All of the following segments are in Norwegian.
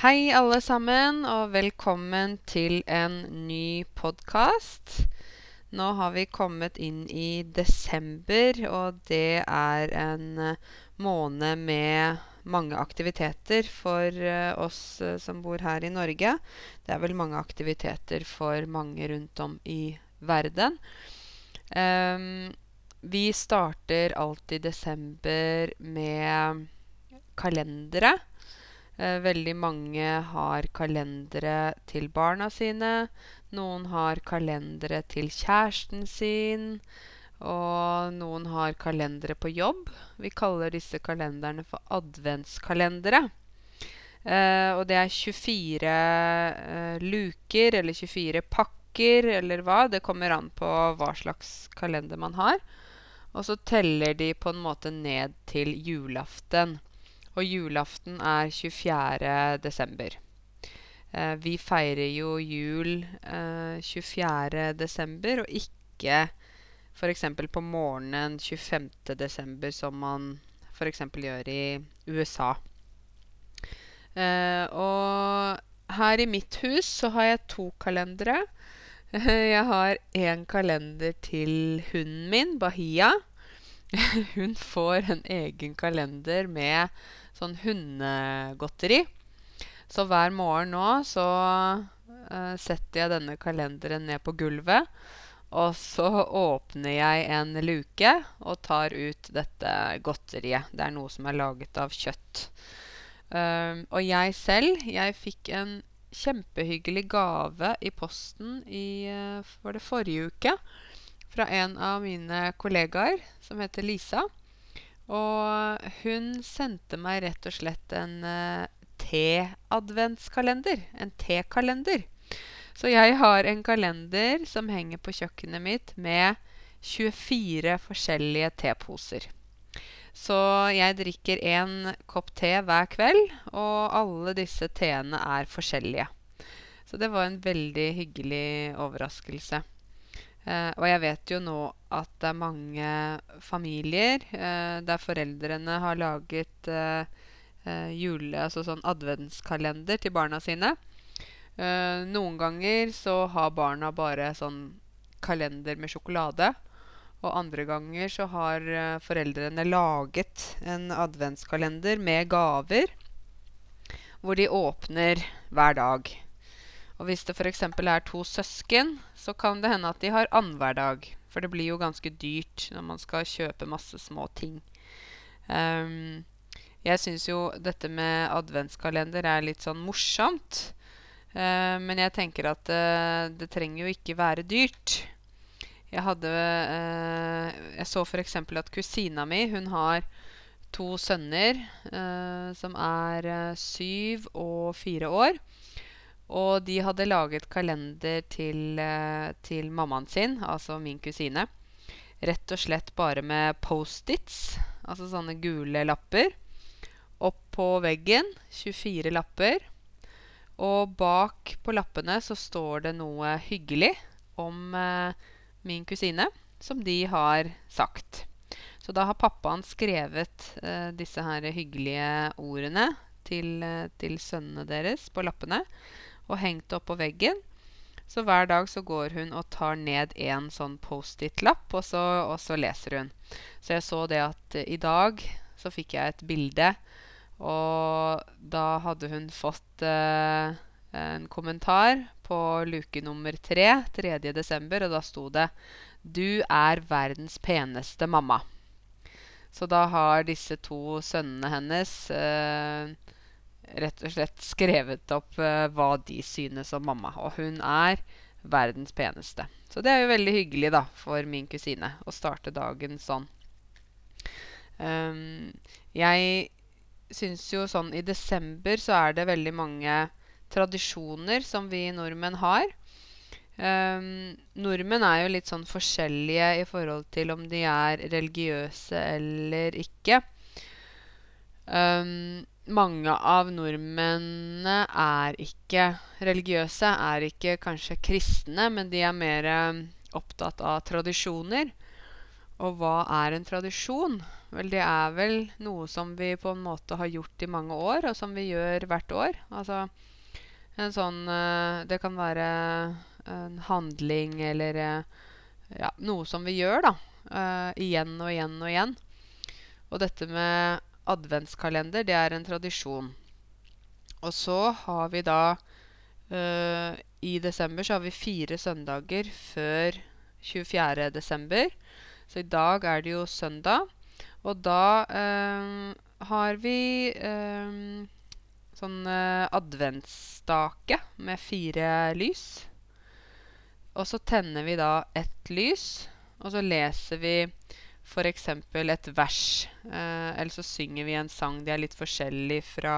Hei, alle sammen, og velkommen til en ny podkast. Nå har vi kommet inn i desember, og det er en eh, måned med mange aktiviteter for eh, oss eh, som bor her i Norge. Det er vel mange aktiviteter for mange rundt om i verden. Um, vi starter alltid desember med kalendere. Eh, veldig mange har kalendere til barna sine. Noen har kalendere til kjæresten sin. Og noen har kalendere på jobb. Vi kaller disse kalenderne for adventskalendere. Eh, og det er 24 eh, luker, eller 24 pakker, eller hva. Det kommer an på hva slags kalender man har. Og så teller de på en måte ned til julaften. Og julaften er 24. desember. Eh, vi feirer jo jul eh, 24. desember, og ikke f.eks. på morgenen 25. desember, som man f.eks. gjør i USA. Eh, og her i mitt hus så har jeg to kalendere. Jeg har en kalender til hunden min, Bahia. Hun får en egen kalender med sånn hundegodteri. Så hver morgen nå så uh, setter jeg denne kalenderen ned på gulvet. Og så åpner jeg en luke og tar ut dette godteriet. Det er noe som er laget av kjøtt. Um, og jeg selv, jeg fikk en kjempehyggelig gave i posten i uh, Var det forrige uke? Fra en av mine kollegaer som heter Lisa. Og hun sendte meg rett og slett en uh, te-adventskalender. En tekalender. Så jeg har en kalender som henger på kjøkkenet mitt med 24 forskjellige teposer. Så jeg drikker én kopp te hver kveld, og alle disse teene er forskjellige. Så det var en veldig hyggelig overraskelse. Eh, og jeg vet jo nå at det er mange familier eh, der foreldrene har laget eh, eh jule, altså sånn adventskalender til barna sine. Eh, noen ganger så har barna bare sånn kalender med sjokolade. Og andre ganger så har eh, foreldrene laget en adventskalender med gaver. Hvor de åpner hver dag. Og hvis det f.eks. er to søsken, så kan det hende at de har annenhver dag. For det blir jo ganske dyrt når man skal kjøpe masse små ting. Um, jeg syns jo dette med adventskalender er litt sånn morsomt. Uh, men jeg tenker at uh, det trenger jo ikke være dyrt. Jeg hadde uh, Jeg så f.eks. at kusina mi, hun har to sønner som er syv og fire år. Og de hadde laget kalender til, eh, til mammaen sin, altså min kusine. Rett og slett bare med Post-Its, altså sånne gule lapper. Opp på veggen 24 lapper. Og bak på lappene så står det noe hyggelig om eh, min kusine, som de har sagt. Så da har pappaen skrevet eh, disse her hyggelige ordene til, eh, til sønnene deres på lappene og hengt opp på veggen. Så hver dag så går hun og tar ned en sånn Post-It-lapp, og, og, så leser hun. Så jeg så det at uh, i dag så fikk jeg et bilde, og da hadde hun fått uh, en kommentar på luke nummer tre, 3. desember, og da sto det 'Du er verdens peneste mamma'. Så da har disse to sønnene hennes uh, rett og slett skrevet opp uh, hva de synes om mamma. Og hun er verdens peneste. Så det er jo veldig hyggelig da, for min kusine å starte dagen sånn. Um, jeg syns jo sånn i desember så er det veldig mange tradisjoner som vi nordmenn har. Um, nordmenn er jo litt sånn forskjellige i forhold til om de er religiøse eller ikke. Um, mange av nordmennene er ikke religiøse, er ikke kanskje kristne, men de er mer eh, opptatt av tradisjoner. og hva er en tradisjon? Vel, det er vel noe som vi på en måte har gjort i mange år, og som vi gjør hvert år. Altså en sånn eh, Det kan være en handling eller eh, ja, noe som vi gjør, da. Uh, igjen og igjen og igjen. Og dette med adventskalender, det er en tradisjon. Og så har vi da uh, I desember så har vi fire søndager før 24. desember. Så i dag er det jo søndag. Og da eh, har vi eh, sånn uh, adventsstake med fire lys. Og så tenner vi da ett lys, og så leser vi f.eks. et vers. Eh, eller så synger vi en sang. De er litt forskjellig fra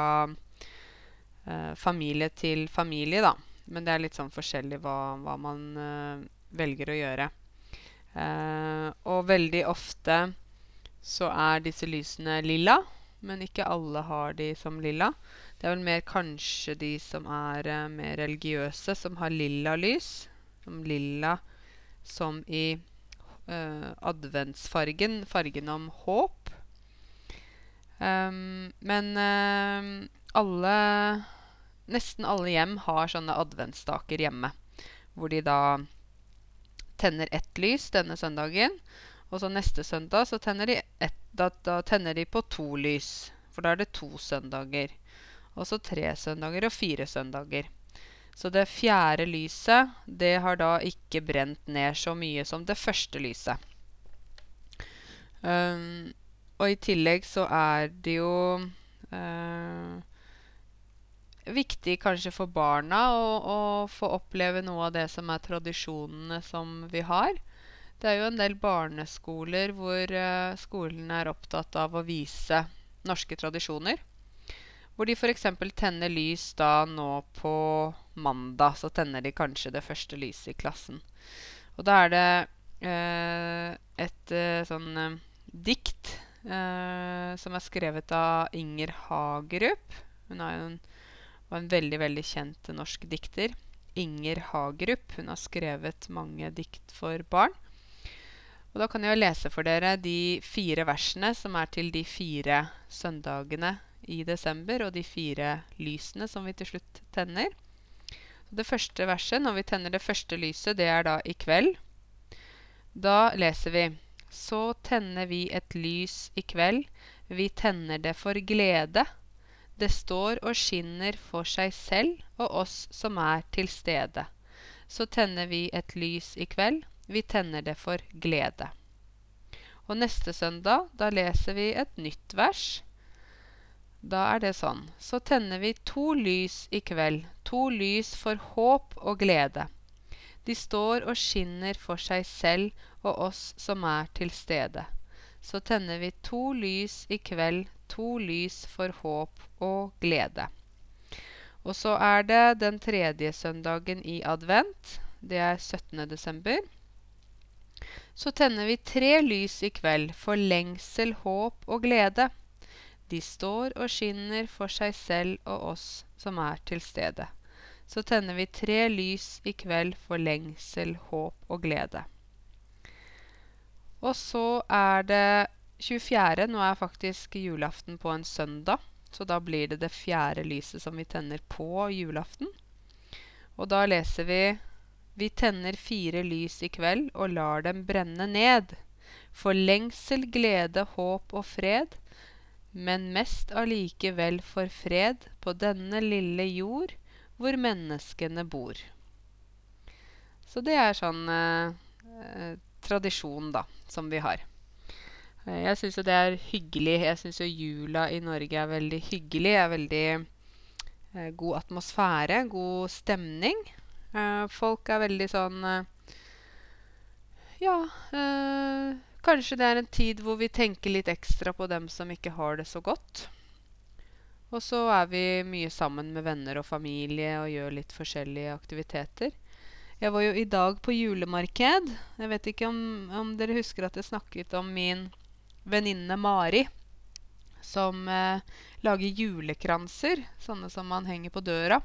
eh, familie til familie, da. Men det er litt sånn forskjellig hva, hva man eh, velger å gjøre. Eh, og veldig ofte så er disse lysene lilla, men ikke alle har de som lilla. Det er vel mer kanskje de som er eh, mer religiøse, som har lilla lys. Som lilla som i eh, adventsfargen, fargen om håp. Um, men uh, alle Nesten alle hjem har sånne adventsstaker hjemme. Hvor de da tenner ett lys denne søndagen. Og så neste søndag så tenner de, ett, da, da tenner de på to lys. For da er det to søndager. Og så tre søndager og fire søndager. Så det fjerde lyset, det har da ikke brent ned så mye som det første lyset. Um, og i tillegg så er det jo uh, viktig kanskje for barna å, å, få oppleve noe av det som er tradisjonene som vi har. Det er jo en del barneskoler hvor uh, skolen er opptatt av å vise norske tradisjoner. Hvor de f.eks. tenner lys da nå på mandag. Så tenner de kanskje det første lyset i klassen. Og da er det eh, et sånn sånn dikt som er skrevet av Inger Hagerup. Hun er jo en var en veldig, veldig kjent norsk dikter. Inger Hagerup. Hun har skrevet mange dikt for barn. Og da kan jeg lese for dere de fire versene som er til de fire søndagene i desember, og de fire lysene som vi til slutt tenner. det første verset, når vi tenner det første lyset, det er da i kveld. Da leser vi Så tenner vi et lys i kveld, vi tenner det for glede det står og skinner for seg selv og oss som er til stede. Så tenner vi et lys i kveld, vi tenner det for glede. Og neste søndag, da leser vi et nytt vers. Da er det sånn. Så tenner vi to lys i kveld, to lys for håp og glede. De står og skinner for seg selv og oss som er til stede. Så tenner vi to lys i kveld, to lys for håp og glede. Og så er det den tredje søndagen i advent. Det er 17. desember. Så tenner vi tre lys i kveld for lengsel, håp og glede. De står og skinner for seg selv og oss som er til stede. Så tenner vi tre lys i kveld for lengsel, håp og glede. Og så er det 24. Nå er faktisk julaften på en søndag, så da blir det det fjerde lyset som vi tenner på julaften. Og da leser vi Vi tenner fire lys i kveld og lar dem brenne ned. For lengsel, glede, håp og fred, men mest allikevel for fred på denne lille jord hvor menneskene bor. Så det er sånn eh, eh tradisjon, da, som vi har. Eh, jeg syns jo det er hyggelig. Jeg syns jo jula i Norge er veldig hyggelig. Det er veldig eh, god atmosfære, god stemning. Eh, folk er veldig sånn eh, Ja, kanskje det er en tid hvor vi tenker litt ekstra på dem som ikke har det så godt. Og så er vi mye sammen med venner og familie og gjør litt forskjellige aktiviteter. Jeg var jo i dag på julemarked. Jeg vet ikke om, om dere husker at jeg snakket om min venninne Mari som eh, lager julekranser, sånne som man henger på døra.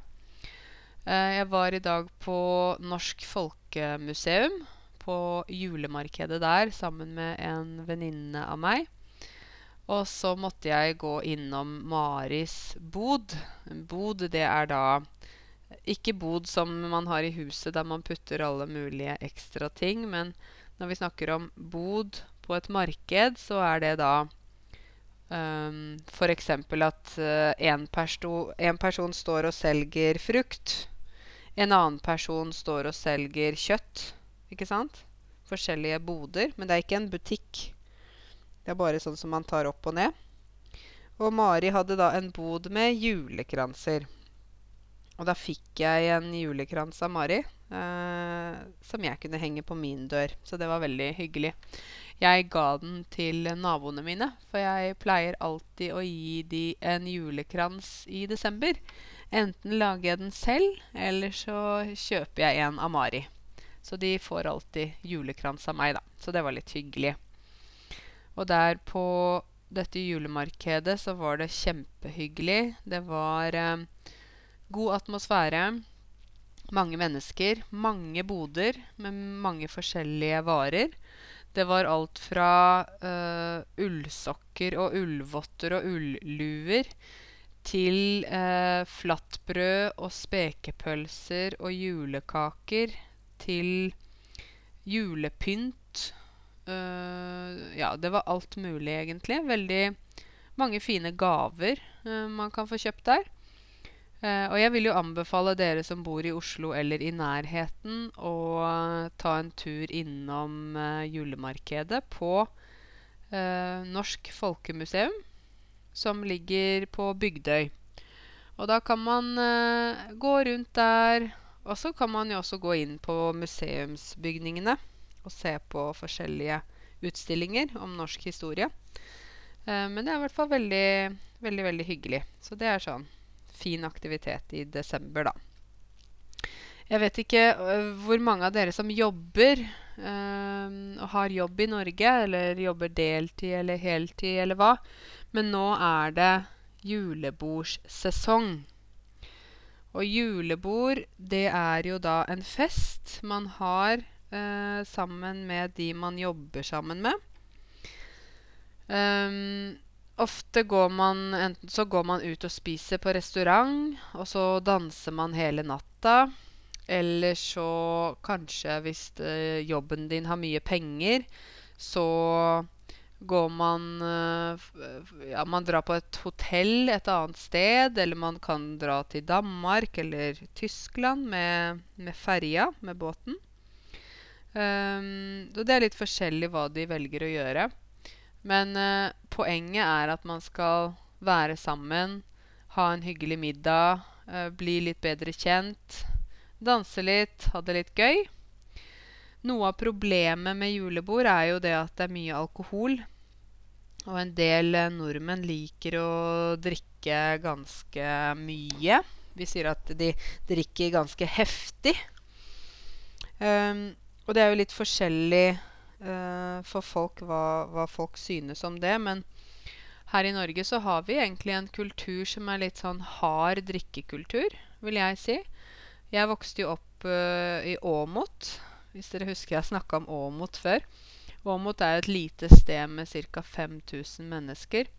Eh, jeg var i dag på Norsk Folkemuseum på julemarkedet der sammen med en venninne av meg. Og så måtte jeg gå innom Maris bod. Bod, det er da ikke bod som man har i huset der man putter alle mulige ekstra ting, men når vi snakker om bod på et marked, så er det da um, f.eks. at uh, en, persto, en person står og selger frukt. En annen person står og selger kjøtt. Ikke sant? Forskjellige boder. Men det er ikke en butikk. Det er bare sånn som man tar opp og ned. Og Mari hadde da en bod med julekranser. Og da fikk jeg en julekrans av Mari eh, som jeg kunne henge på min dør. Så det var veldig hyggelig. Jeg ga den til naboene mine, for jeg pleier alltid å gi de en julekrans i desember. Enten lager jeg den selv, eller så kjøper jeg en av Mari. Så de får alltid julekrans av meg, da. Så det var litt hyggelig. Og der på dette julemarkedet så var det kjempehyggelig. Det var eh, god atmosfære. Mange mennesker. Mange boder med mange forskjellige varer. Det var alt fra uh, ullsokker og ullvotter og ulluer til uh, flatbrød og spekepølser og julekaker til julepynt Uh, ja, det var alt mulig, egentlig. Veldig mange fine gaver uh, man kan få kjøpt der. Uh, og jeg vil jo anbefale dere som bor i Oslo eller i nærheten, å ta en tur innom julemarkedet på Norsk Folkemuseum, som ligger på Bygdøy. Og da kan man gå rundt der. Og så kan man jo også gå inn på museumsbygningene og se på forskjellige utstillinger om norsk historie. Eh, men det er i hvert fall veldig, veldig, veldig hyggelig. Så det er sånn fin aktivitet i desember, da. Jeg vet ikke uh, hvor mange av dere som jobber uh, og har jobb i Norge, eller jobber deltid eller heltid eller hva, men nå er det julebordssesong. Og julebord, det er jo da en fest man har eh, sammen med de man jobber sammen med. Um, ofte går man enten så går man ut og spiser på restaurant, og så danser man hele natta. Eller så kanskje hvis det, jobben din har mye penger, så går man uh, Ja, man drar på et hotell et annet sted, eller man kan dra til Danmark eller Tyskland med, med ferja, med båten. Um, det er litt forskjellig hva de velger å gjøre. Men uh, poenget er at man skal være sammen, ha en hyggelig middag, uh, bli litt bedre kjent, danse litt, ha det litt gøy. Noe av problemet med julebord er jo det at det er mye alkohol. Og en del uh, nordmenn liker å drikke ganske mye. Vi sier at de drikker ganske heftig. Um, og det er jo litt forskjellig uh, for folk hva, hva, folk synes om det. Men her i Norge så har vi egentlig en kultur som er litt sånn hard drikkekultur, vil jeg si. Jeg vokste jo opp uh, i Åmot. Hvis dere husker jeg snakka om Åmot før. Åmot er et lite sted med ca. 5000 mennesker.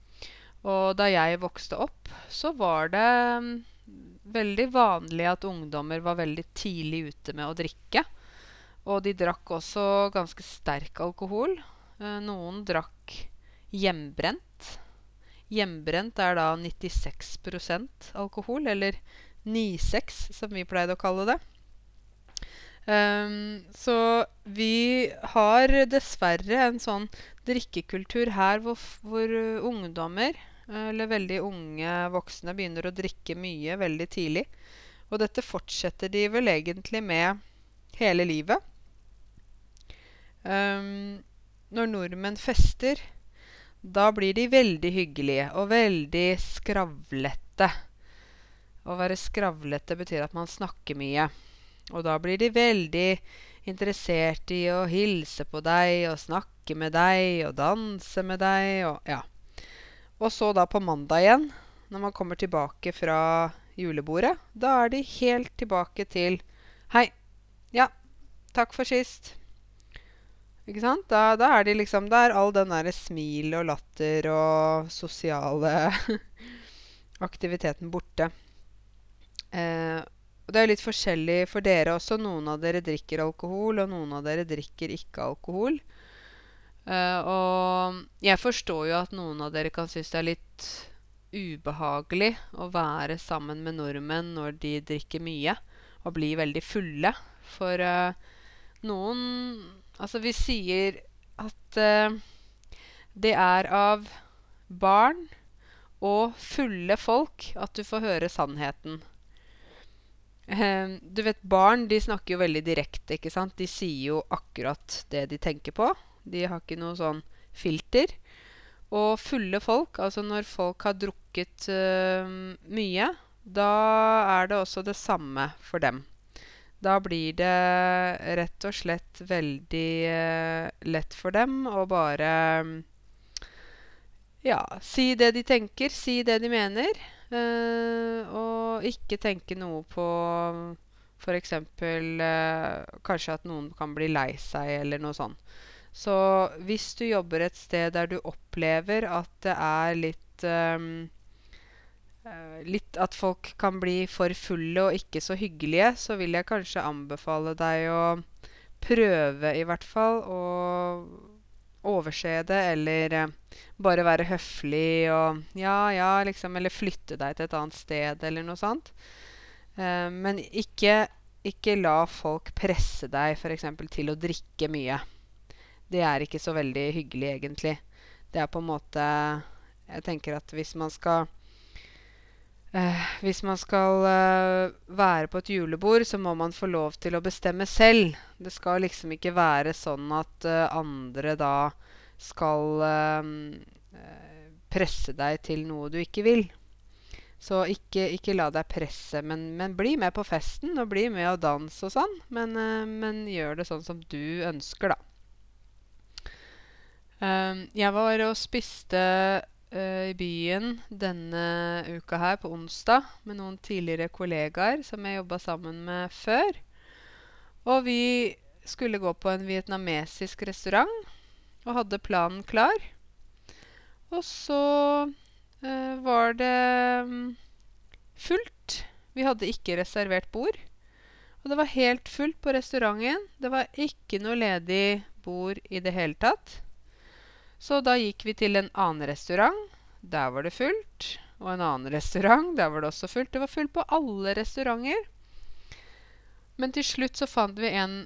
Og da jeg vokste opp, så var det um, veldig vanlig at ungdommer var veldig tidlig ute med å drikke. Og de drakk også ganske sterk alkohol. Eh, noen drakk hjemmebrent. Hjemmebrent er da 96% alkohol, eller 96 som vi pleide å kalle det. Um, så vi har dessverre en sånn drikkekultur her hvor, hvor ungdommer, eller veldig unge voksne, begynner å drikke mye veldig tidlig. Og dette fortsetter de vel egentlig med hele livet. Um, når nordmenn fester, da blir de veldig hyggelige og veldig skravlete. Å være skravlete betyr at man snakker mye. Og da blir de veldig interessert i å hilse på deg og snakke med deg og danse med deg og ja. Og så da på mandag igjen, når man kommer tilbake fra julebordet, da er de helt tilbake til Hei. Ja, takk for sist. Ikke sant? Da, da er de liksom Da er all den derre smil og latter og sosiale aktiviteten borte. Eh, og det er litt forskjellig for dere også. Noen av dere drikker alkohol, og noen av dere drikker ikke alkohol. Uh, og jeg forstår jo at noen av dere kan synes det er litt ubehagelig å være sammen med nordmenn når de drikker mye og blir veldig fulle. For uh, noen Altså, vi sier at uh, det er av barn og fulle folk at du får høre sannheten. Eh, du vet, barn de snakker jo veldig direkte, ikke sant? De sier jo akkurat det de tenker på. De har ikke noe sånn filter. Og fulle folk, altså når folk har drukket uh, mye, da er det også det samme for dem. Da blir det rett og slett veldig uh, lett for dem å bare ja, si det de tenker, si det de mener. Eh, og ikke tenke noe på f.eks. Uh, kanskje at noen kan bli lei seg, eller noe sånt. Så hvis du jobber et sted der du opplever at det er litt um, eh, Litt at folk kan bli for fulle og ikke så hyggelige, så vil jeg kanskje anbefale deg å prøve i hvert fall å overse det, eller eh, bare være høflig og Ja, ja, liksom Eller flytte deg til et annet sted, eller noe sånt. Eh, men ikke, ikke la folk presse deg f.eks. til å drikke mye. Det er ikke så veldig hyggelig, egentlig. Det er på en måte Jeg tenker at hvis man skal eh, Hvis man skal eh, være på et julebord, så må man få lov til å bestemme selv. Det skal liksom ikke være sånn at eh, andre da skal eh, eh, presse deg til noe du ikke vil. Så ikke, ikke la deg presse, men, men, bli med på festen, og bli med og dans og sånn. Men, eh, men gjør det sånn som du ønsker, da. Jeg var og spiste i byen denne uka her, på onsdag, med noen tidligere kollegaer som jeg jobba sammen med før. Og vi skulle gå på en vietnamesisk restaurant og hadde planen klar. Og så uh, var det um, fullt. Vi hadde ikke reservert bord. Og det var helt fullt på restauranten. Det var ikke noe ledig bord i det hele tatt. Så da gikk vi til en annen restaurant. Der var det fullt. Og en annen restaurant. Der var det også fullt. Det var fullt på alle restauranter. Men til slutt så fant vi en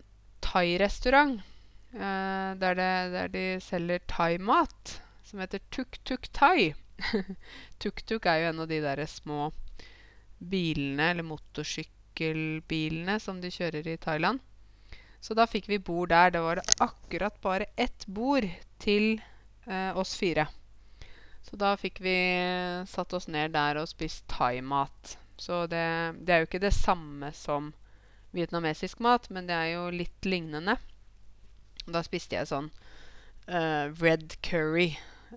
thai-restaurant eh, der, der, de selger thaimat. Som heter Tuk Tuk Thai. Tuk Tuk er jo en av de der små bilene, eller motorsykkelbilene, som de kjører i Thailand. Så da fikk vi bord der. Da var det akkurat bare ett bord til eh, oss fire. Så da fikk vi satt oss ned der og spist thaimat. Så det, det, er jo ikke det samme som vietnamesisk mat, men det er jo litt lignende. Da spiste jeg sånn uh, red curry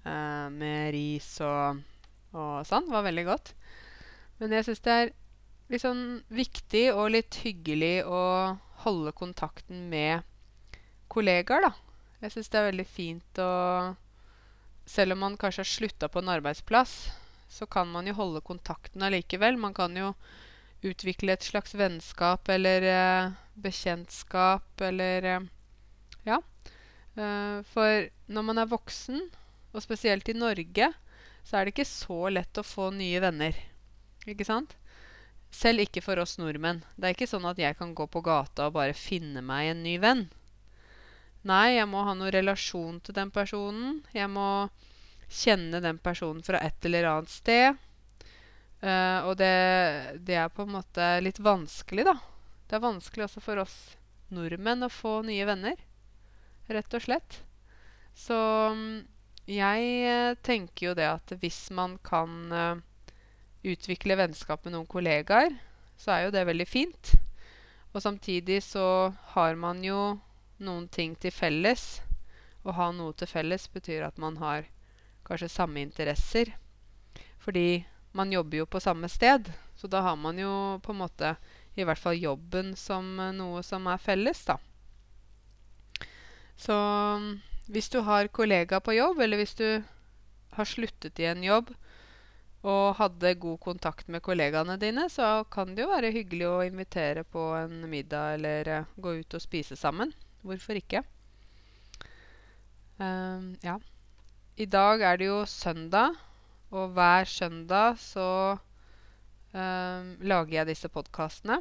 uh, med ris og, og sånn. Det var veldig godt. Men jeg syns det er litt sånn viktig og litt hyggelig å holde kontakten med kollegaer, da. Jeg syns det er veldig fint å selv om man kanskje har slutta på en arbeidsplass, så kan man jo holde kontakten allikevel. Man kan jo utvikle et slags vennskap eller eh, bekjentskap eller eh, Ja. Eh, for når man er voksen, og spesielt i Norge, så er det ikke så lett å få nye venner. Ikke sant? Selv ikke for oss nordmenn. Det er ikke sånn at jeg kan gå på gata og bare finne meg en ny venn. Nei, jeg må ha noen relasjon til den personen. Jeg må kjenne den personen fra et eller annet sted. Uh, og det, det, er på en måte litt vanskelig, da. Det er vanskelig også for oss nordmenn å få nye venner. Rett og slett. Så um, jeg uh, tenker jo det at hvis man kan uh, utvikle vennskap med noen kollegaer, så er jo det veldig fint. Og samtidig så har man jo noen ting til felles. Å ha noe til felles betyr at man har kanskje samme interesser. Fordi man jobber jo på samme sted. Så da har man jo på en måte i hvert fall jobben som noe som er felles, da. Så hvis du har kollega på jobb, eller hvis du har sluttet i en jobb og hadde god kontakt med kollegaene dine, så kan det jo være hyggelig å invitere på en middag eller uh, gå ut og spise sammen. Hvorfor ikke? Um, ja. I dag er det jo søndag, og hver søndag så um, lager jeg disse podkastene.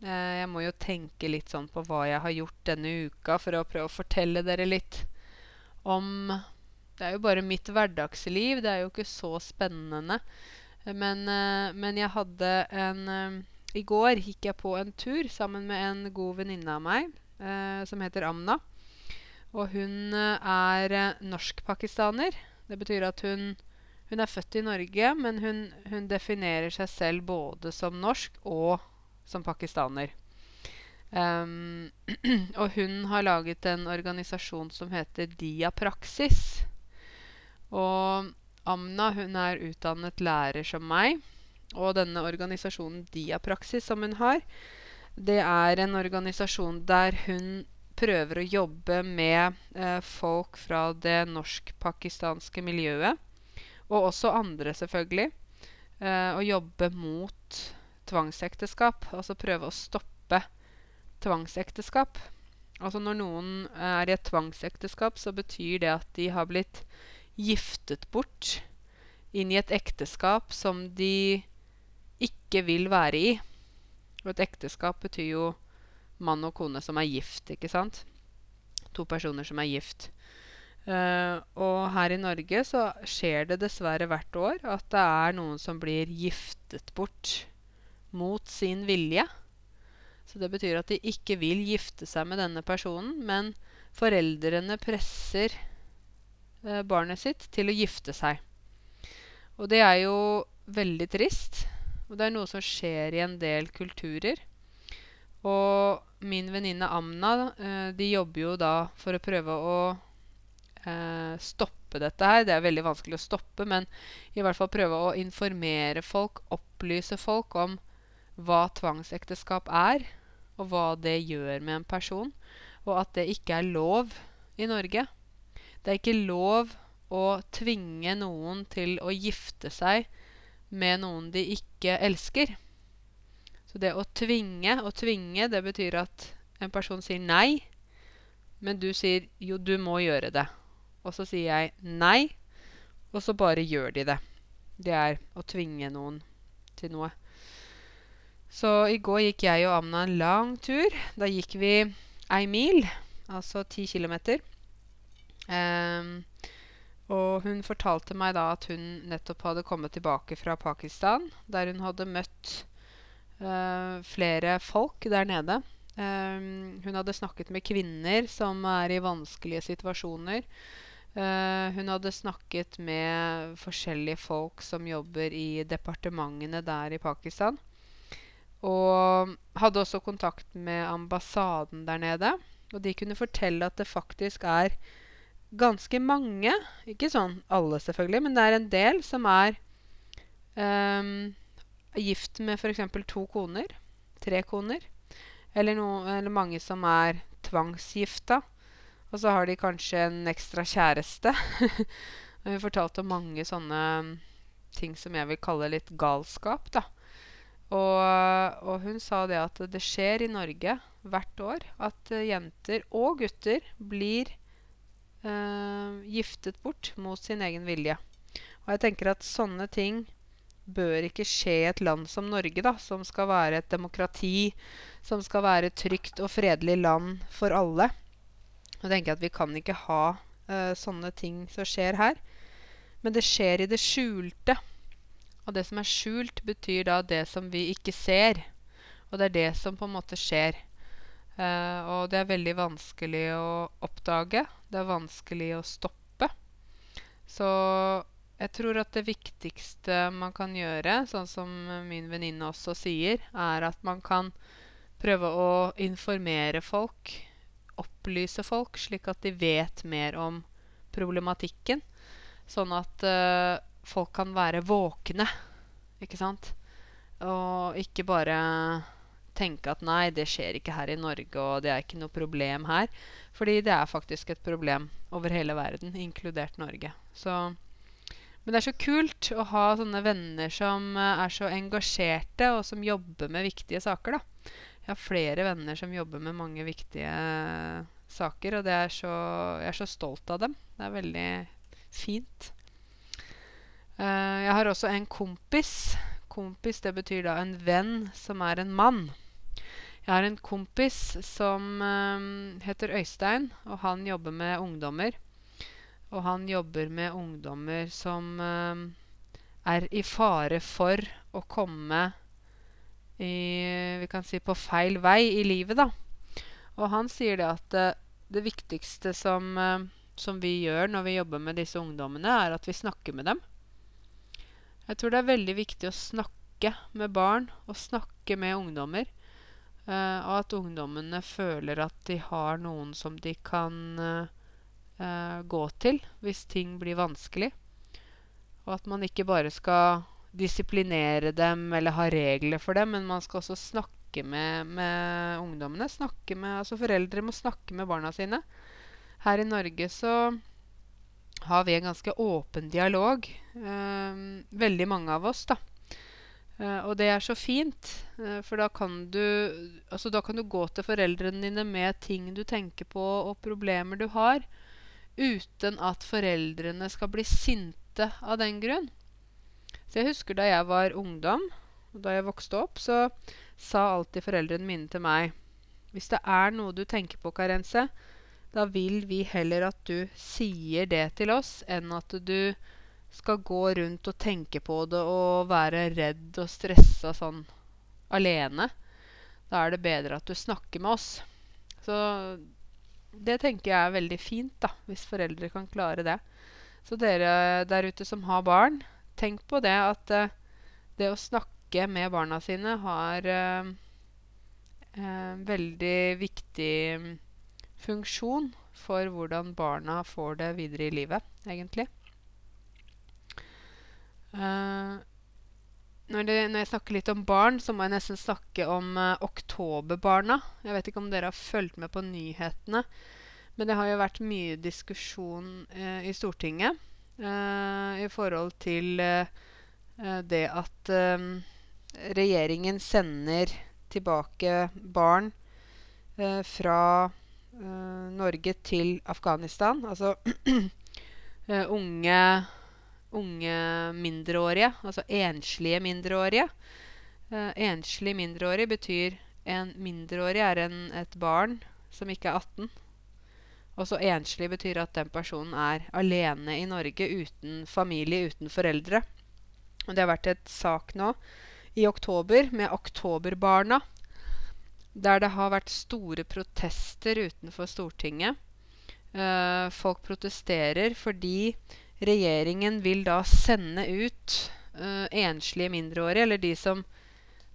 Uh, jeg må jo tenke litt sånn på hva jeg har gjort denne uka, for å prøve å fortelle dere litt om det er jo bare mitt hverdagsliv. Det er jo ikke så spennende. Men, uh, men jeg hadde en uh, I går gikk jeg på en tur sammen med en god venninne av meg eh, som heter Amna. Og hun er norsk-pakistaner. Det betyr at hun, hun, er født i Norge, men hun, hun, definerer seg selv både som norsk og som pakistaner. Um, og hun har laget en organisasjon som heter Diapraksis. Og Amna hun er utdannet lærer som meg. Og denne organisasjonen Diapraksis som hun har, det er en organisasjon der hun prøver å jobbe med eh, folk fra det norsk-pakistanske miljøet. Og også andre, selvfølgelig. Eh, å jobbe mot tvangsekteskap. Altså prøve å stoppe tvangsekteskap. Altså når noen er i et tvangsekteskap, så betyr det at de har blitt giftet bort inn i et ekteskap som de ikke vil være i. Og et ekteskap betyr jo mann og kone som er gift, ikke sant? To personer som er gift. Uh, og her i Norge så skjer det dessverre hvert år at det er noen som blir giftet bort mot sin vilje. Så det betyr at de ikke vil gifte seg med denne personen, men foreldrene presser uh, barnet sitt til å gifte seg. Og det er jo veldig trist. Og det er noe som skjer i en del kulturer. Og min venninne Amna, eh, de jobber jo da for å prøve å eh, stoppe dette her. Det er veldig vanskelig å stoppe, men i hvert fall prøve å informere folk, opplyse folk om hva tvangsekteskap er, og hva det gjør med en person, og at det ikke er lov i Norge. Det er ikke lov å tvinge noen til å gifte seg med noen de ikke elsker. Så det å tvinge Å tvinge, det betyr at en person sier nei, men du sier jo, du må gjøre det. Og så sier jeg nei, og så bare gjør de det. Det er å tvinge noen til noe. Så i går gikk jeg og Amna en lang tur. Da gikk vi ei mil, altså ti kilometer. Um, og hun fortalte meg da at hun nettopp hadde kommet tilbake fra Pakistan, der hun hadde møtt uh, flere folk der nede. Um, hun hadde snakket med kvinner som er i vanskelige situasjoner. Uh, hun hadde snakket med forskjellige folk som jobber i departementene der i Pakistan. Og hadde også kontakt med ambassaden der nede. Og de kunne fortelle at det faktisk er ganske mange, ikke sånn alle selvfølgelig, men det er en del som er um, gift med f.eks. to koner, tre koner. Eller, no, eller, mange som er tvangsgifta. Og så har de kanskje en ekstra kjæreste. Vi har fortalt om mange sånne ting som jeg vil kalle litt galskap. da. Og, og, hun sa det at det skjer i Norge hvert år at jenter og gutter blir giftet bort mot sin egen vilje. Og jeg tenker at sånne ting bør ikke skje i et land som Norge, da, som skal være et demokrati, som skal være et trygt og fredelig land for alle. Og Jeg tenker at vi kan ikke ha uh, sånne ting som skjer her. Men det skjer i det skjulte. Og det som er skjult, betyr da det som vi ikke ser. Og det er det som på en måte skjer. Uh, og det er veldig vanskelig å oppdage. Det er vanskelig å stoppe. Så jeg tror at det viktigste man kan gjøre, sånn som min venninne også sier, er at man kan prøve å informere folk, opplyse folk, slik at de vet mer om problematikken. Sånn at uh, folk kan være våkne, ikke sant? Og ikke bare tenke at nei, det skjer ikke her i Norge, og det er ikke noe problem her. Fordi det er faktisk et problem over hele verden, inkludert Norge. Så, men det er så kult å ha sånne venner som eh, er så engasjerte, og som jobber med viktige saker, da. Jeg har flere venner som jobber med mange viktige saker, og så, jeg er så stolt av dem. Det er veldig fint. Uh, jeg har også en kompis. Kompis, det betyr da en venn som er en mann. Jeg har en kompis som uh, heter Øystein, og han jobber med ungdommer. Og han jobber med ungdommer som uh, er i fare for å komme i, vi kan si på feil vei i livet, da. Og han sier det at det viktigste som, som vi gjør når vi jobber med disse ungdommene, er at vi snakker med dem. Jeg tror det er veldig viktig å snakke med barn og snakke med ungdommer. Uh, og at ungdommene føler at de har noen som de kan uh, gå til hvis ting blir vanskelig. Og at man ikke bare skal disiplinere dem eller ha regler for dem, men man skal også snakke med, med ungdommene. Snakke med, altså Foreldre må snakke med barna sine. Her i Norge så har vi en ganske åpen dialog. Uh, veldig mange av oss, da. Uh, og det er så fint, uh, for da kan, du, altså, da kan du gå til foreldrene dine med ting du tenker på, og problemer du har, uten at foreldrene skal bli sinte av den grunn. Så jeg husker da jeg var ungdom, og da jeg vokste opp, så sa alltid foreldrene mine til meg Hvis det er noe du tenker på, Karense, da vil vi heller at du sier det til oss, enn at du skal gå rundt og tenke på det og være redd og stressa sånn alene. Da er det bedre at du snakker med oss. Så det tenker jeg er veldig fint, da, hvis foreldre kan klare det. Så dere der ute som har barn, tenk på det at uh, det å snakke med barna sine har uh, uh, veldig viktig funksjon for hvordan barna får det videre i livet, egentlig. Uh, når, det, når, jeg snakker litt om barn, så må jeg nesten snakke om uh, oktoberbarna. Jeg vet ikke om dere har fulgt med på nyhetene. Men det har jo vært mye diskusjon uh, i Stortinget i forhold til det at regjeringen sender tilbake barn fra Norge til Afghanistan. Altså unge, unge mindreårige, altså enslige mindreårige. Uh, enslig mindreårig betyr en mindreårig er en, et barn som ikke er 18. Og så enslig betyr at den personen er alene i Norge uten familie, uten foreldre. Og det har vært et sak nå i oktober med Oktoberbarna, der det har vært store protester utenfor Stortinget. Uh, folk protesterer fordi regjeringen vil da sende ut uh, enslige mindreårige, eller de som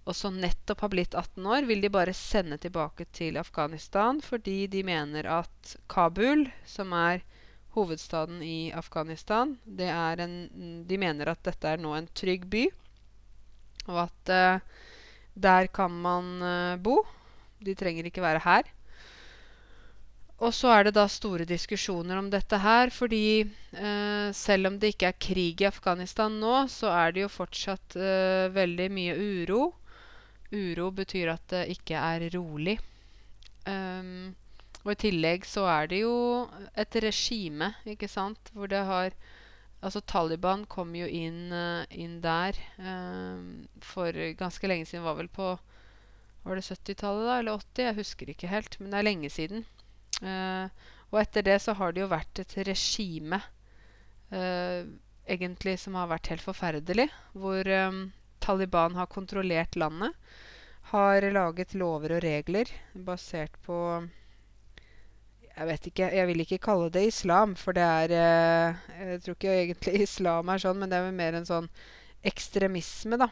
også nettopp har blitt 18 år, vil de bare sende tilbake til Afghanistan fordi de mener at Kabul, som er hovedstaden i Afghanistan, en, de mener at dette er nå en trygg by, og at uh, der kan man bo. De trenger ikke være her. Og så er det da store diskusjoner om dette her, fordi eh, selv om det ikke er krig i Afghanistan nå, så er det jo fortsatt eh, veldig mye uro. Uro betyr at det ikke er rolig. Um, og i tillegg så er det jo et regime, ikke sant, hvor det har Altså Taliban kom jo inn, uh, inn der um, for ganske lenge siden, var vel på var det 70-tallet, da? Eller 80? Jeg husker ikke helt. Men det er lenge siden. Uh, og etter det så har det jo vært et regime uh, egentlig som har vært helt forferdelig. Hvor um, Taliban har kontrollert landet. Har laget lover og regler basert på jeg vet ikke, jeg vil ikke kalle det islam, for det er Jeg tror ikke egentlig islam er sånn, men det er mer en sånn ekstremisme, da.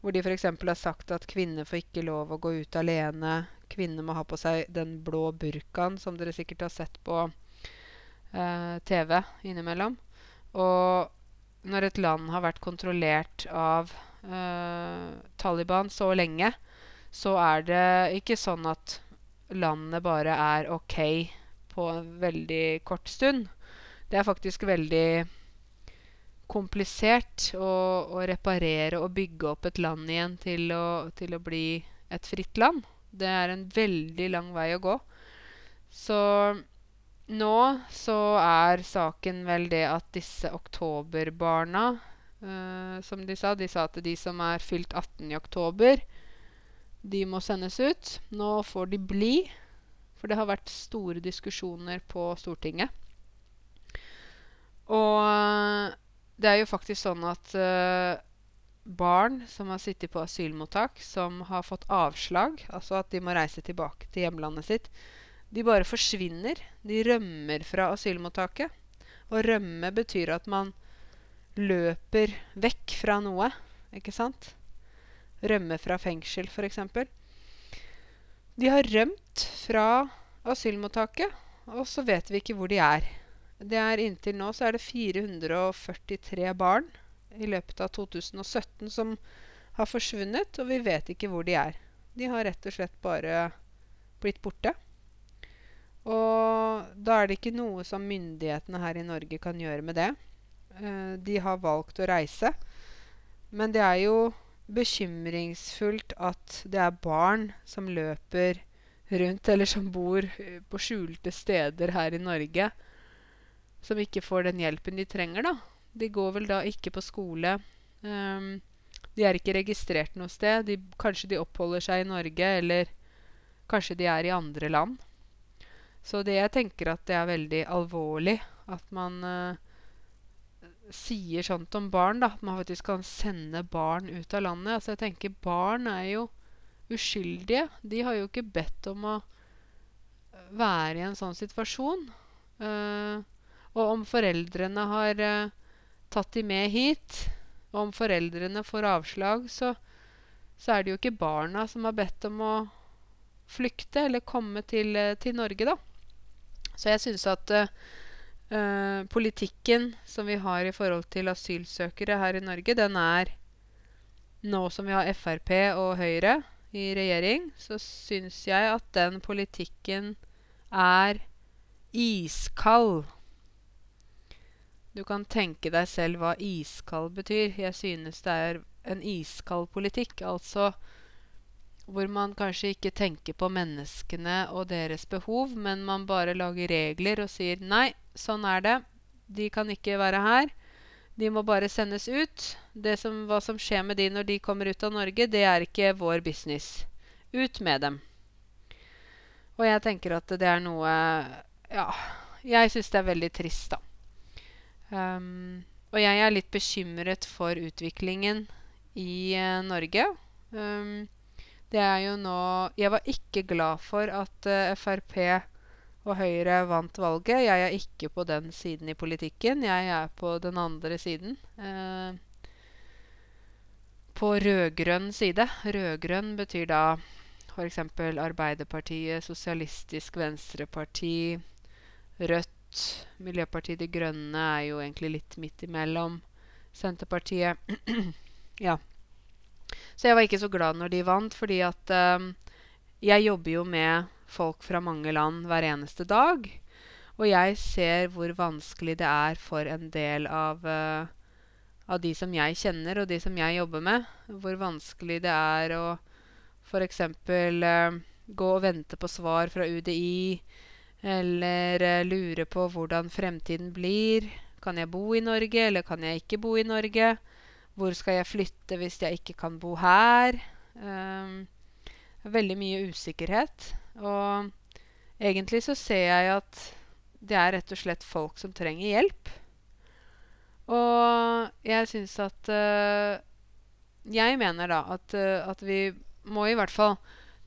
Hvor de f.eks. har sagt at kvinner får ikke lov å gå ut alene. Kvinner må ha på seg den blå burkaen som dere sikkert har sett på eh, TV innimellom. Og når et land har vært kontrollert av eh, Taliban så lenge, så er det ikke sånn at landet bare er ok på en veldig kort stund. Det er faktisk veldig komplisert å, å reparere og bygge opp et land igjen til å, til å bli et fritt land. Det er en veldig lang vei å gå. Så nå så er saken vel det at disse oktoberbarna, uh, som de sa De sa at de som er fylt 18 i oktober, de må sendes ut. Nå får de bli. For det har vært store diskusjoner på Stortinget. Og det er jo faktisk sånn at uh, barn som har sittet på asylmottak, som har fått avslag, altså at de må reise tilbake til hjemlandet sitt, de bare forsvinner. De rømmer fra asylmottaket. Å rømme betyr at man løper vekk fra noe, ikke sant? Rømme fra fengsel, f.eks. De har rømt fra asylmottaket, og så vet vi ikke hvor de er. Det er Inntil nå så er det 443 barn i løpet av 2017 som har forsvunnet, og vi vet ikke hvor de er. De har rett og slett bare blitt borte. Og da er det ikke noe som myndighetene her i Norge kan gjøre med det. Eh, de har valgt å reise. Men det er jo bekymringsfullt at det er barn som løper rundt, eller som bor på skjulte steder her i Norge som ikke får den hjelpen de trenger, da. De går vel da ikke på skole. Um, de er ikke registrert noe sted. De, kanskje de oppholder seg i Norge, eller kanskje de er i andre land. Så det jeg tenker at det er veldig alvorlig at man uh, sier sånt om barn. da, At man faktisk kan sende barn ut av landet. Altså jeg tenker Barn er jo uskyldige. De har jo ikke bedt om å være i en sånn situasjon. Uh, og om foreldrene har uh, tatt de med hit, og om foreldrene får avslag, så, så, er det jo ikke barna som har bedt om å flykte eller komme til, uh, til Norge, da. Så jeg syns at uh, politikken som vi har i forhold til asylsøkere her i Norge, den er Nå som vi har Frp og Høyre i regjering, så syns jeg at den politikken er iskald. Du kan tenke deg selv hva iskald betyr. Jeg synes det er en iskald politikk. Altså hvor man kanskje ikke tenker på menneskene og deres behov, men man bare lager regler og sier nei, sånn er det. De kan ikke være her. De må bare sendes ut. Som, hva som skjer med de når de kommer ut av Norge, det er ikke vår business. Ut med dem. Og jeg tenker at det er noe Ja, jeg syns det er veldig trist, da. Um, og jeg er litt bekymret for utviklingen i uh, Norge. Um, det er jo nå Jeg var ikke glad for at uh, Frp og Høyre vant valget. Jeg er ikke på den siden i politikken. Jeg er på den andre siden. Uh, på rød-grønn side. Rød-grønn betyr da f.eks. Arbeiderpartiet, Sosialistisk Venstreparti, Rødt Miljøpartiet De Grønne er jo egentlig litt midt imellom. Senterpartiet Ja. Så jeg var ikke så glad når de vant, fordi at um, jeg jobber jo med folk fra mange land hver eneste dag. Og jeg ser hvor vanskelig det er for en del av, uh, av de som jeg kjenner, og de som jeg jobber med. Hvor vanskelig det er å f.eks. Uh, gå og vente på svar fra UDI eller uh, lure på hvordan fremtiden blir. Kan jeg bo i Norge, eller kan jeg ikke bo i Norge? Hvor skal jeg flytte hvis jeg ikke kan bo her? Um, veldig mye usikkerhet. Og egentlig så ser jeg at det er rett og slett folk som trenger hjelp. Og jeg syns at uh, Jeg mener da at, uh, at vi må i hvert fall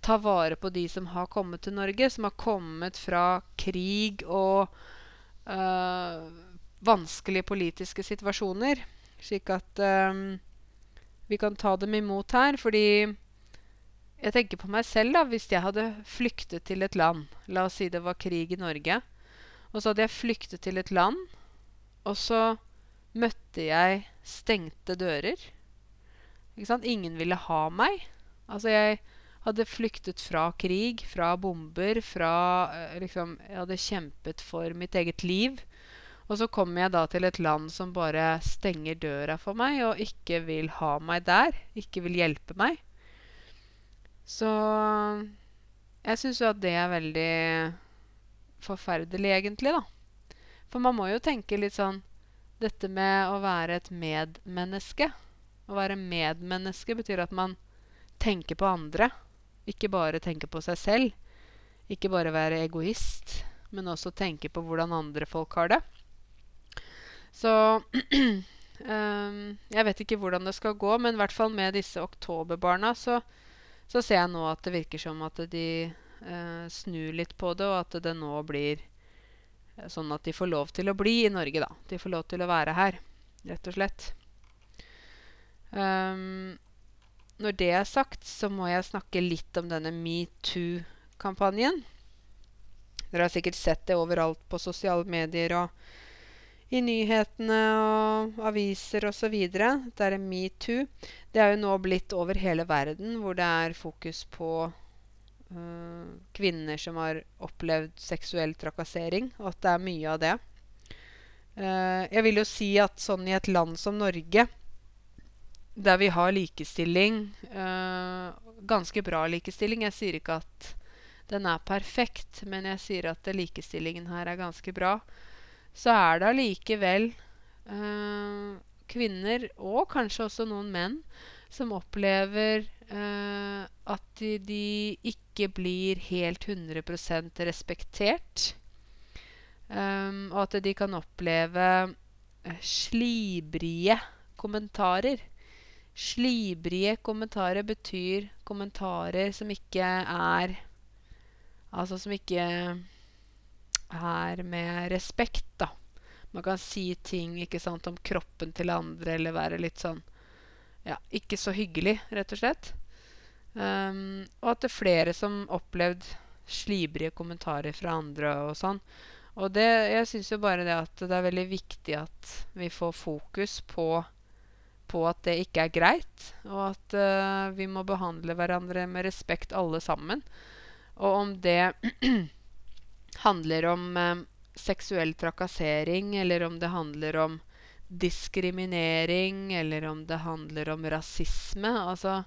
ta vare på de som har kommet til Norge, som har kommet fra krig og øh, vanskelige politiske situasjoner. Slik at øh, vi kan ta dem imot her. Fordi jeg tenker på meg selv, da. Hvis jeg hadde flyktet til et land La oss si det var krig i Norge. Og så hadde jeg flyktet til et land, og så møtte jeg stengte dører. Ikke sant? Ingen ville ha meg. Altså, jeg Hadde flyktet fra krig, fra bomber, fra eh, liksom Jeg hadde kjempet for mitt eget liv. Og så kommer jeg da til et land som bare stenger døra for meg og ikke vil ha meg der. Ikke vil hjelpe meg. Så jeg syns jo at det er veldig forferdelig, egentlig, da. For man må jo tenke litt sånn Dette med å være et medmenneske. Å være medmenneske betyr at man tenker på andre. Ikke bare tenke på seg selv. Ikke bare være egoist, men også tenke på hvordan andre folk har det. Så um, Jeg vet ikke hvordan det skal gå, men i hvert fall med disse oktoberbarna så, så ser jeg nå at det virker som at de uh, snur litt på det, og at det nå blir sånn at de får lov til å bli i Norge, da. De får lov til å være her, rett og slett. Um, når det er sagt, så må jeg snakke litt om denne metoo-kampanjen. Dere har sikkert sett det overalt på sosiale medier og i nyhetene og aviser osv. Det er metoo. Det er jo nå blitt over hele verden hvor det er fokus på øh, kvinner som har opplevd seksuell trakassering, og at det er mye av det. Uh, jeg vil jo si at sånn i et land som Norge, der vi har likestilling, uh, ganske bra likestilling Jeg sier ikke at den er perfekt, men jeg sier at likestillingen her er ganske bra. Så er det allikevel kvinner, og kanskje også noen menn, som opplever uh, at de, de, ikke blir helt 100 respektert. Um, og at de kan oppleve uh, slibrige kommentarer. Slibrige kommentarer betyr kommentarer som ikke er Altså som ikke er med respekt, da. Man kan si ting ikke sant, om kroppen til andre, eller være litt sånn ja, ikke så hyggelig, rett og slett. Um, og at det er flere som opplevd slibrige kommentarer fra andre og sånn. Og det, jeg syns jo bare det at det er veldig viktig at vi får fokus på, på at det ikke er greit, og at uh, vi må behandle hverandre med respekt alle sammen. Og om det handler om uh, seksuell trakassering, eller om det handler om diskriminering, eller om det handler om rasisme. Altså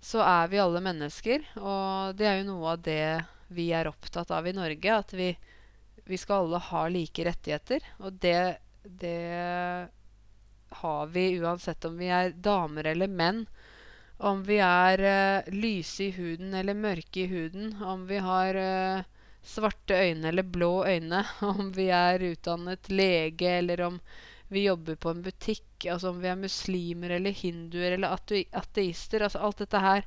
Så er vi alle mennesker, og det er jo noe av det vi er opptatt av i Norge. At vi, vi skal alle ha like rettigheter. Og det, det har vi uansett om vi er damer eller menn. Om vi er uh, lyse i huden eller mørke i huden. Om vi har uh, svarte øyne eller blå øyne. Om vi er utdannet lege, eller om vi jobber på en butikk, altså om vi er muslimer eller hinduer eller ateister altså Alt dette her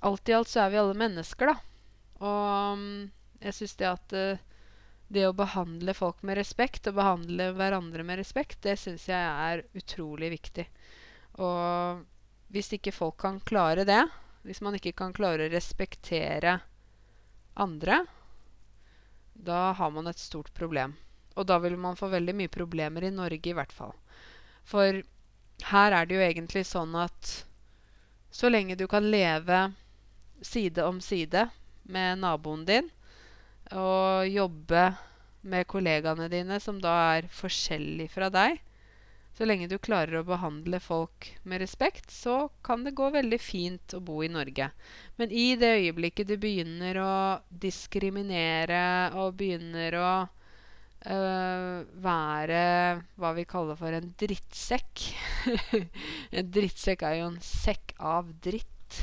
Alt i alt så er vi alle mennesker, da. Og um, jeg syns det at uh, det å behandle folk med respekt, og behandle hverandre med respekt, det syns jeg er utrolig viktig. Og hvis ikke folk kan klare det, hvis man ikke kan klare å respektere andre, da har man et stort problem. Og da vil man få veldig mye problemer i Norge, i hvert fall. For her er det jo egentlig sånn at så lenge du kan leve side om side med naboen din, og jobbe med kollegaene dine som da er forskjellige fra deg, så lenge du klarer å behandle folk med respekt, så kan det gå veldig fint å bo i Norge. Men i det øyeblikket du begynner å diskriminere og begynner å Uh, være hva vi kaller for en drittsekk. en drittsekk er jo en sekk av dritt.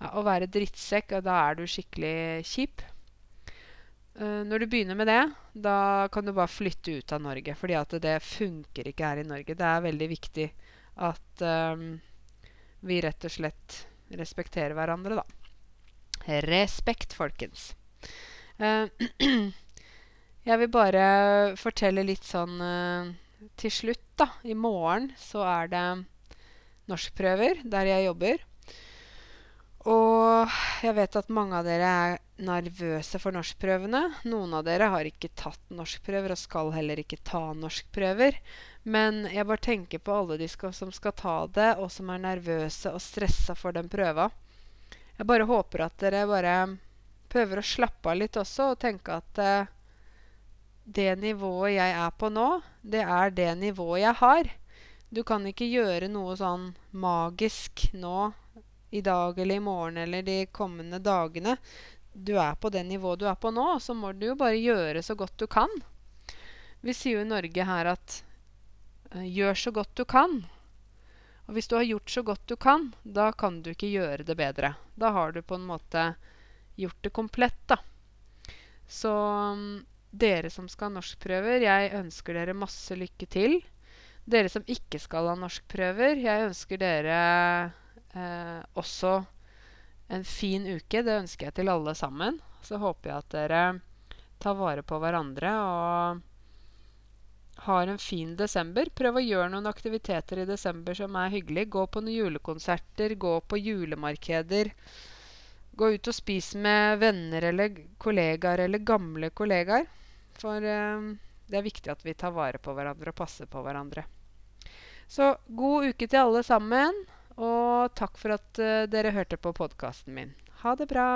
Ja, å være drittsekk, da er du skikkelig kjip. Uh, når du begynner med det, da kan du bare flytte ut av Norge. Fordi at det funker ikke her i Norge. Det er veldig viktig at um, vi rett og slett respekterer hverandre, da. Respekt, folkens. Uh, Jeg vil bare fortelle litt sånn uh, til slutt, da. I morgen så er det norskprøver der jeg jobber. Og jeg vet at mange av dere er nervøse for norskprøvene. Noen av dere har ikke tatt norskprøver og skal heller ikke ta norskprøver. Men jeg bare tenker på alle de skal, som skal ta det, og som er nervøse og stressa for den prøva. jeg bare håper at dere bare prøver å slappe av litt også, og tenke at eh, det nivået jeg er på nå, det er det nivået jeg har. Du kan ikke gjøre noe sånn magisk nå i dag eller i morgen eller de kommende dagene. Du er på det nivået du er på nå, så må du jo bare gjøre så godt du kan. Vi sier jo i Norge her at eh, gjør så godt du kan. Og hvis du har gjort så godt du kan, da kan du ikke gjøre det bedre. Da har du på en måte gjort det komplett, da. Så mm, dere som skal ha norskprøver, jeg ønsker dere masse lykke til. Dere som ikke skal ha norskprøver, jeg ønsker dere eh, også en fin uke. Det ønsker jeg til alle sammen. Så håper jeg at dere tar vare på hverandre og har en fin desember. Prøv å gjøre noen aktiviteter i desember som er hyggelig. Gå på noen julekonserter, gå på julemarkeder. Gå ut og spis med venner eller kollegaer eller gamle kollegaer. For eh, det er viktig at vi tar vare på hverandre og passer på hverandre. Så god uke til alle sammen. Og takk for at uh, dere hørte på podkasten min. Ha det bra.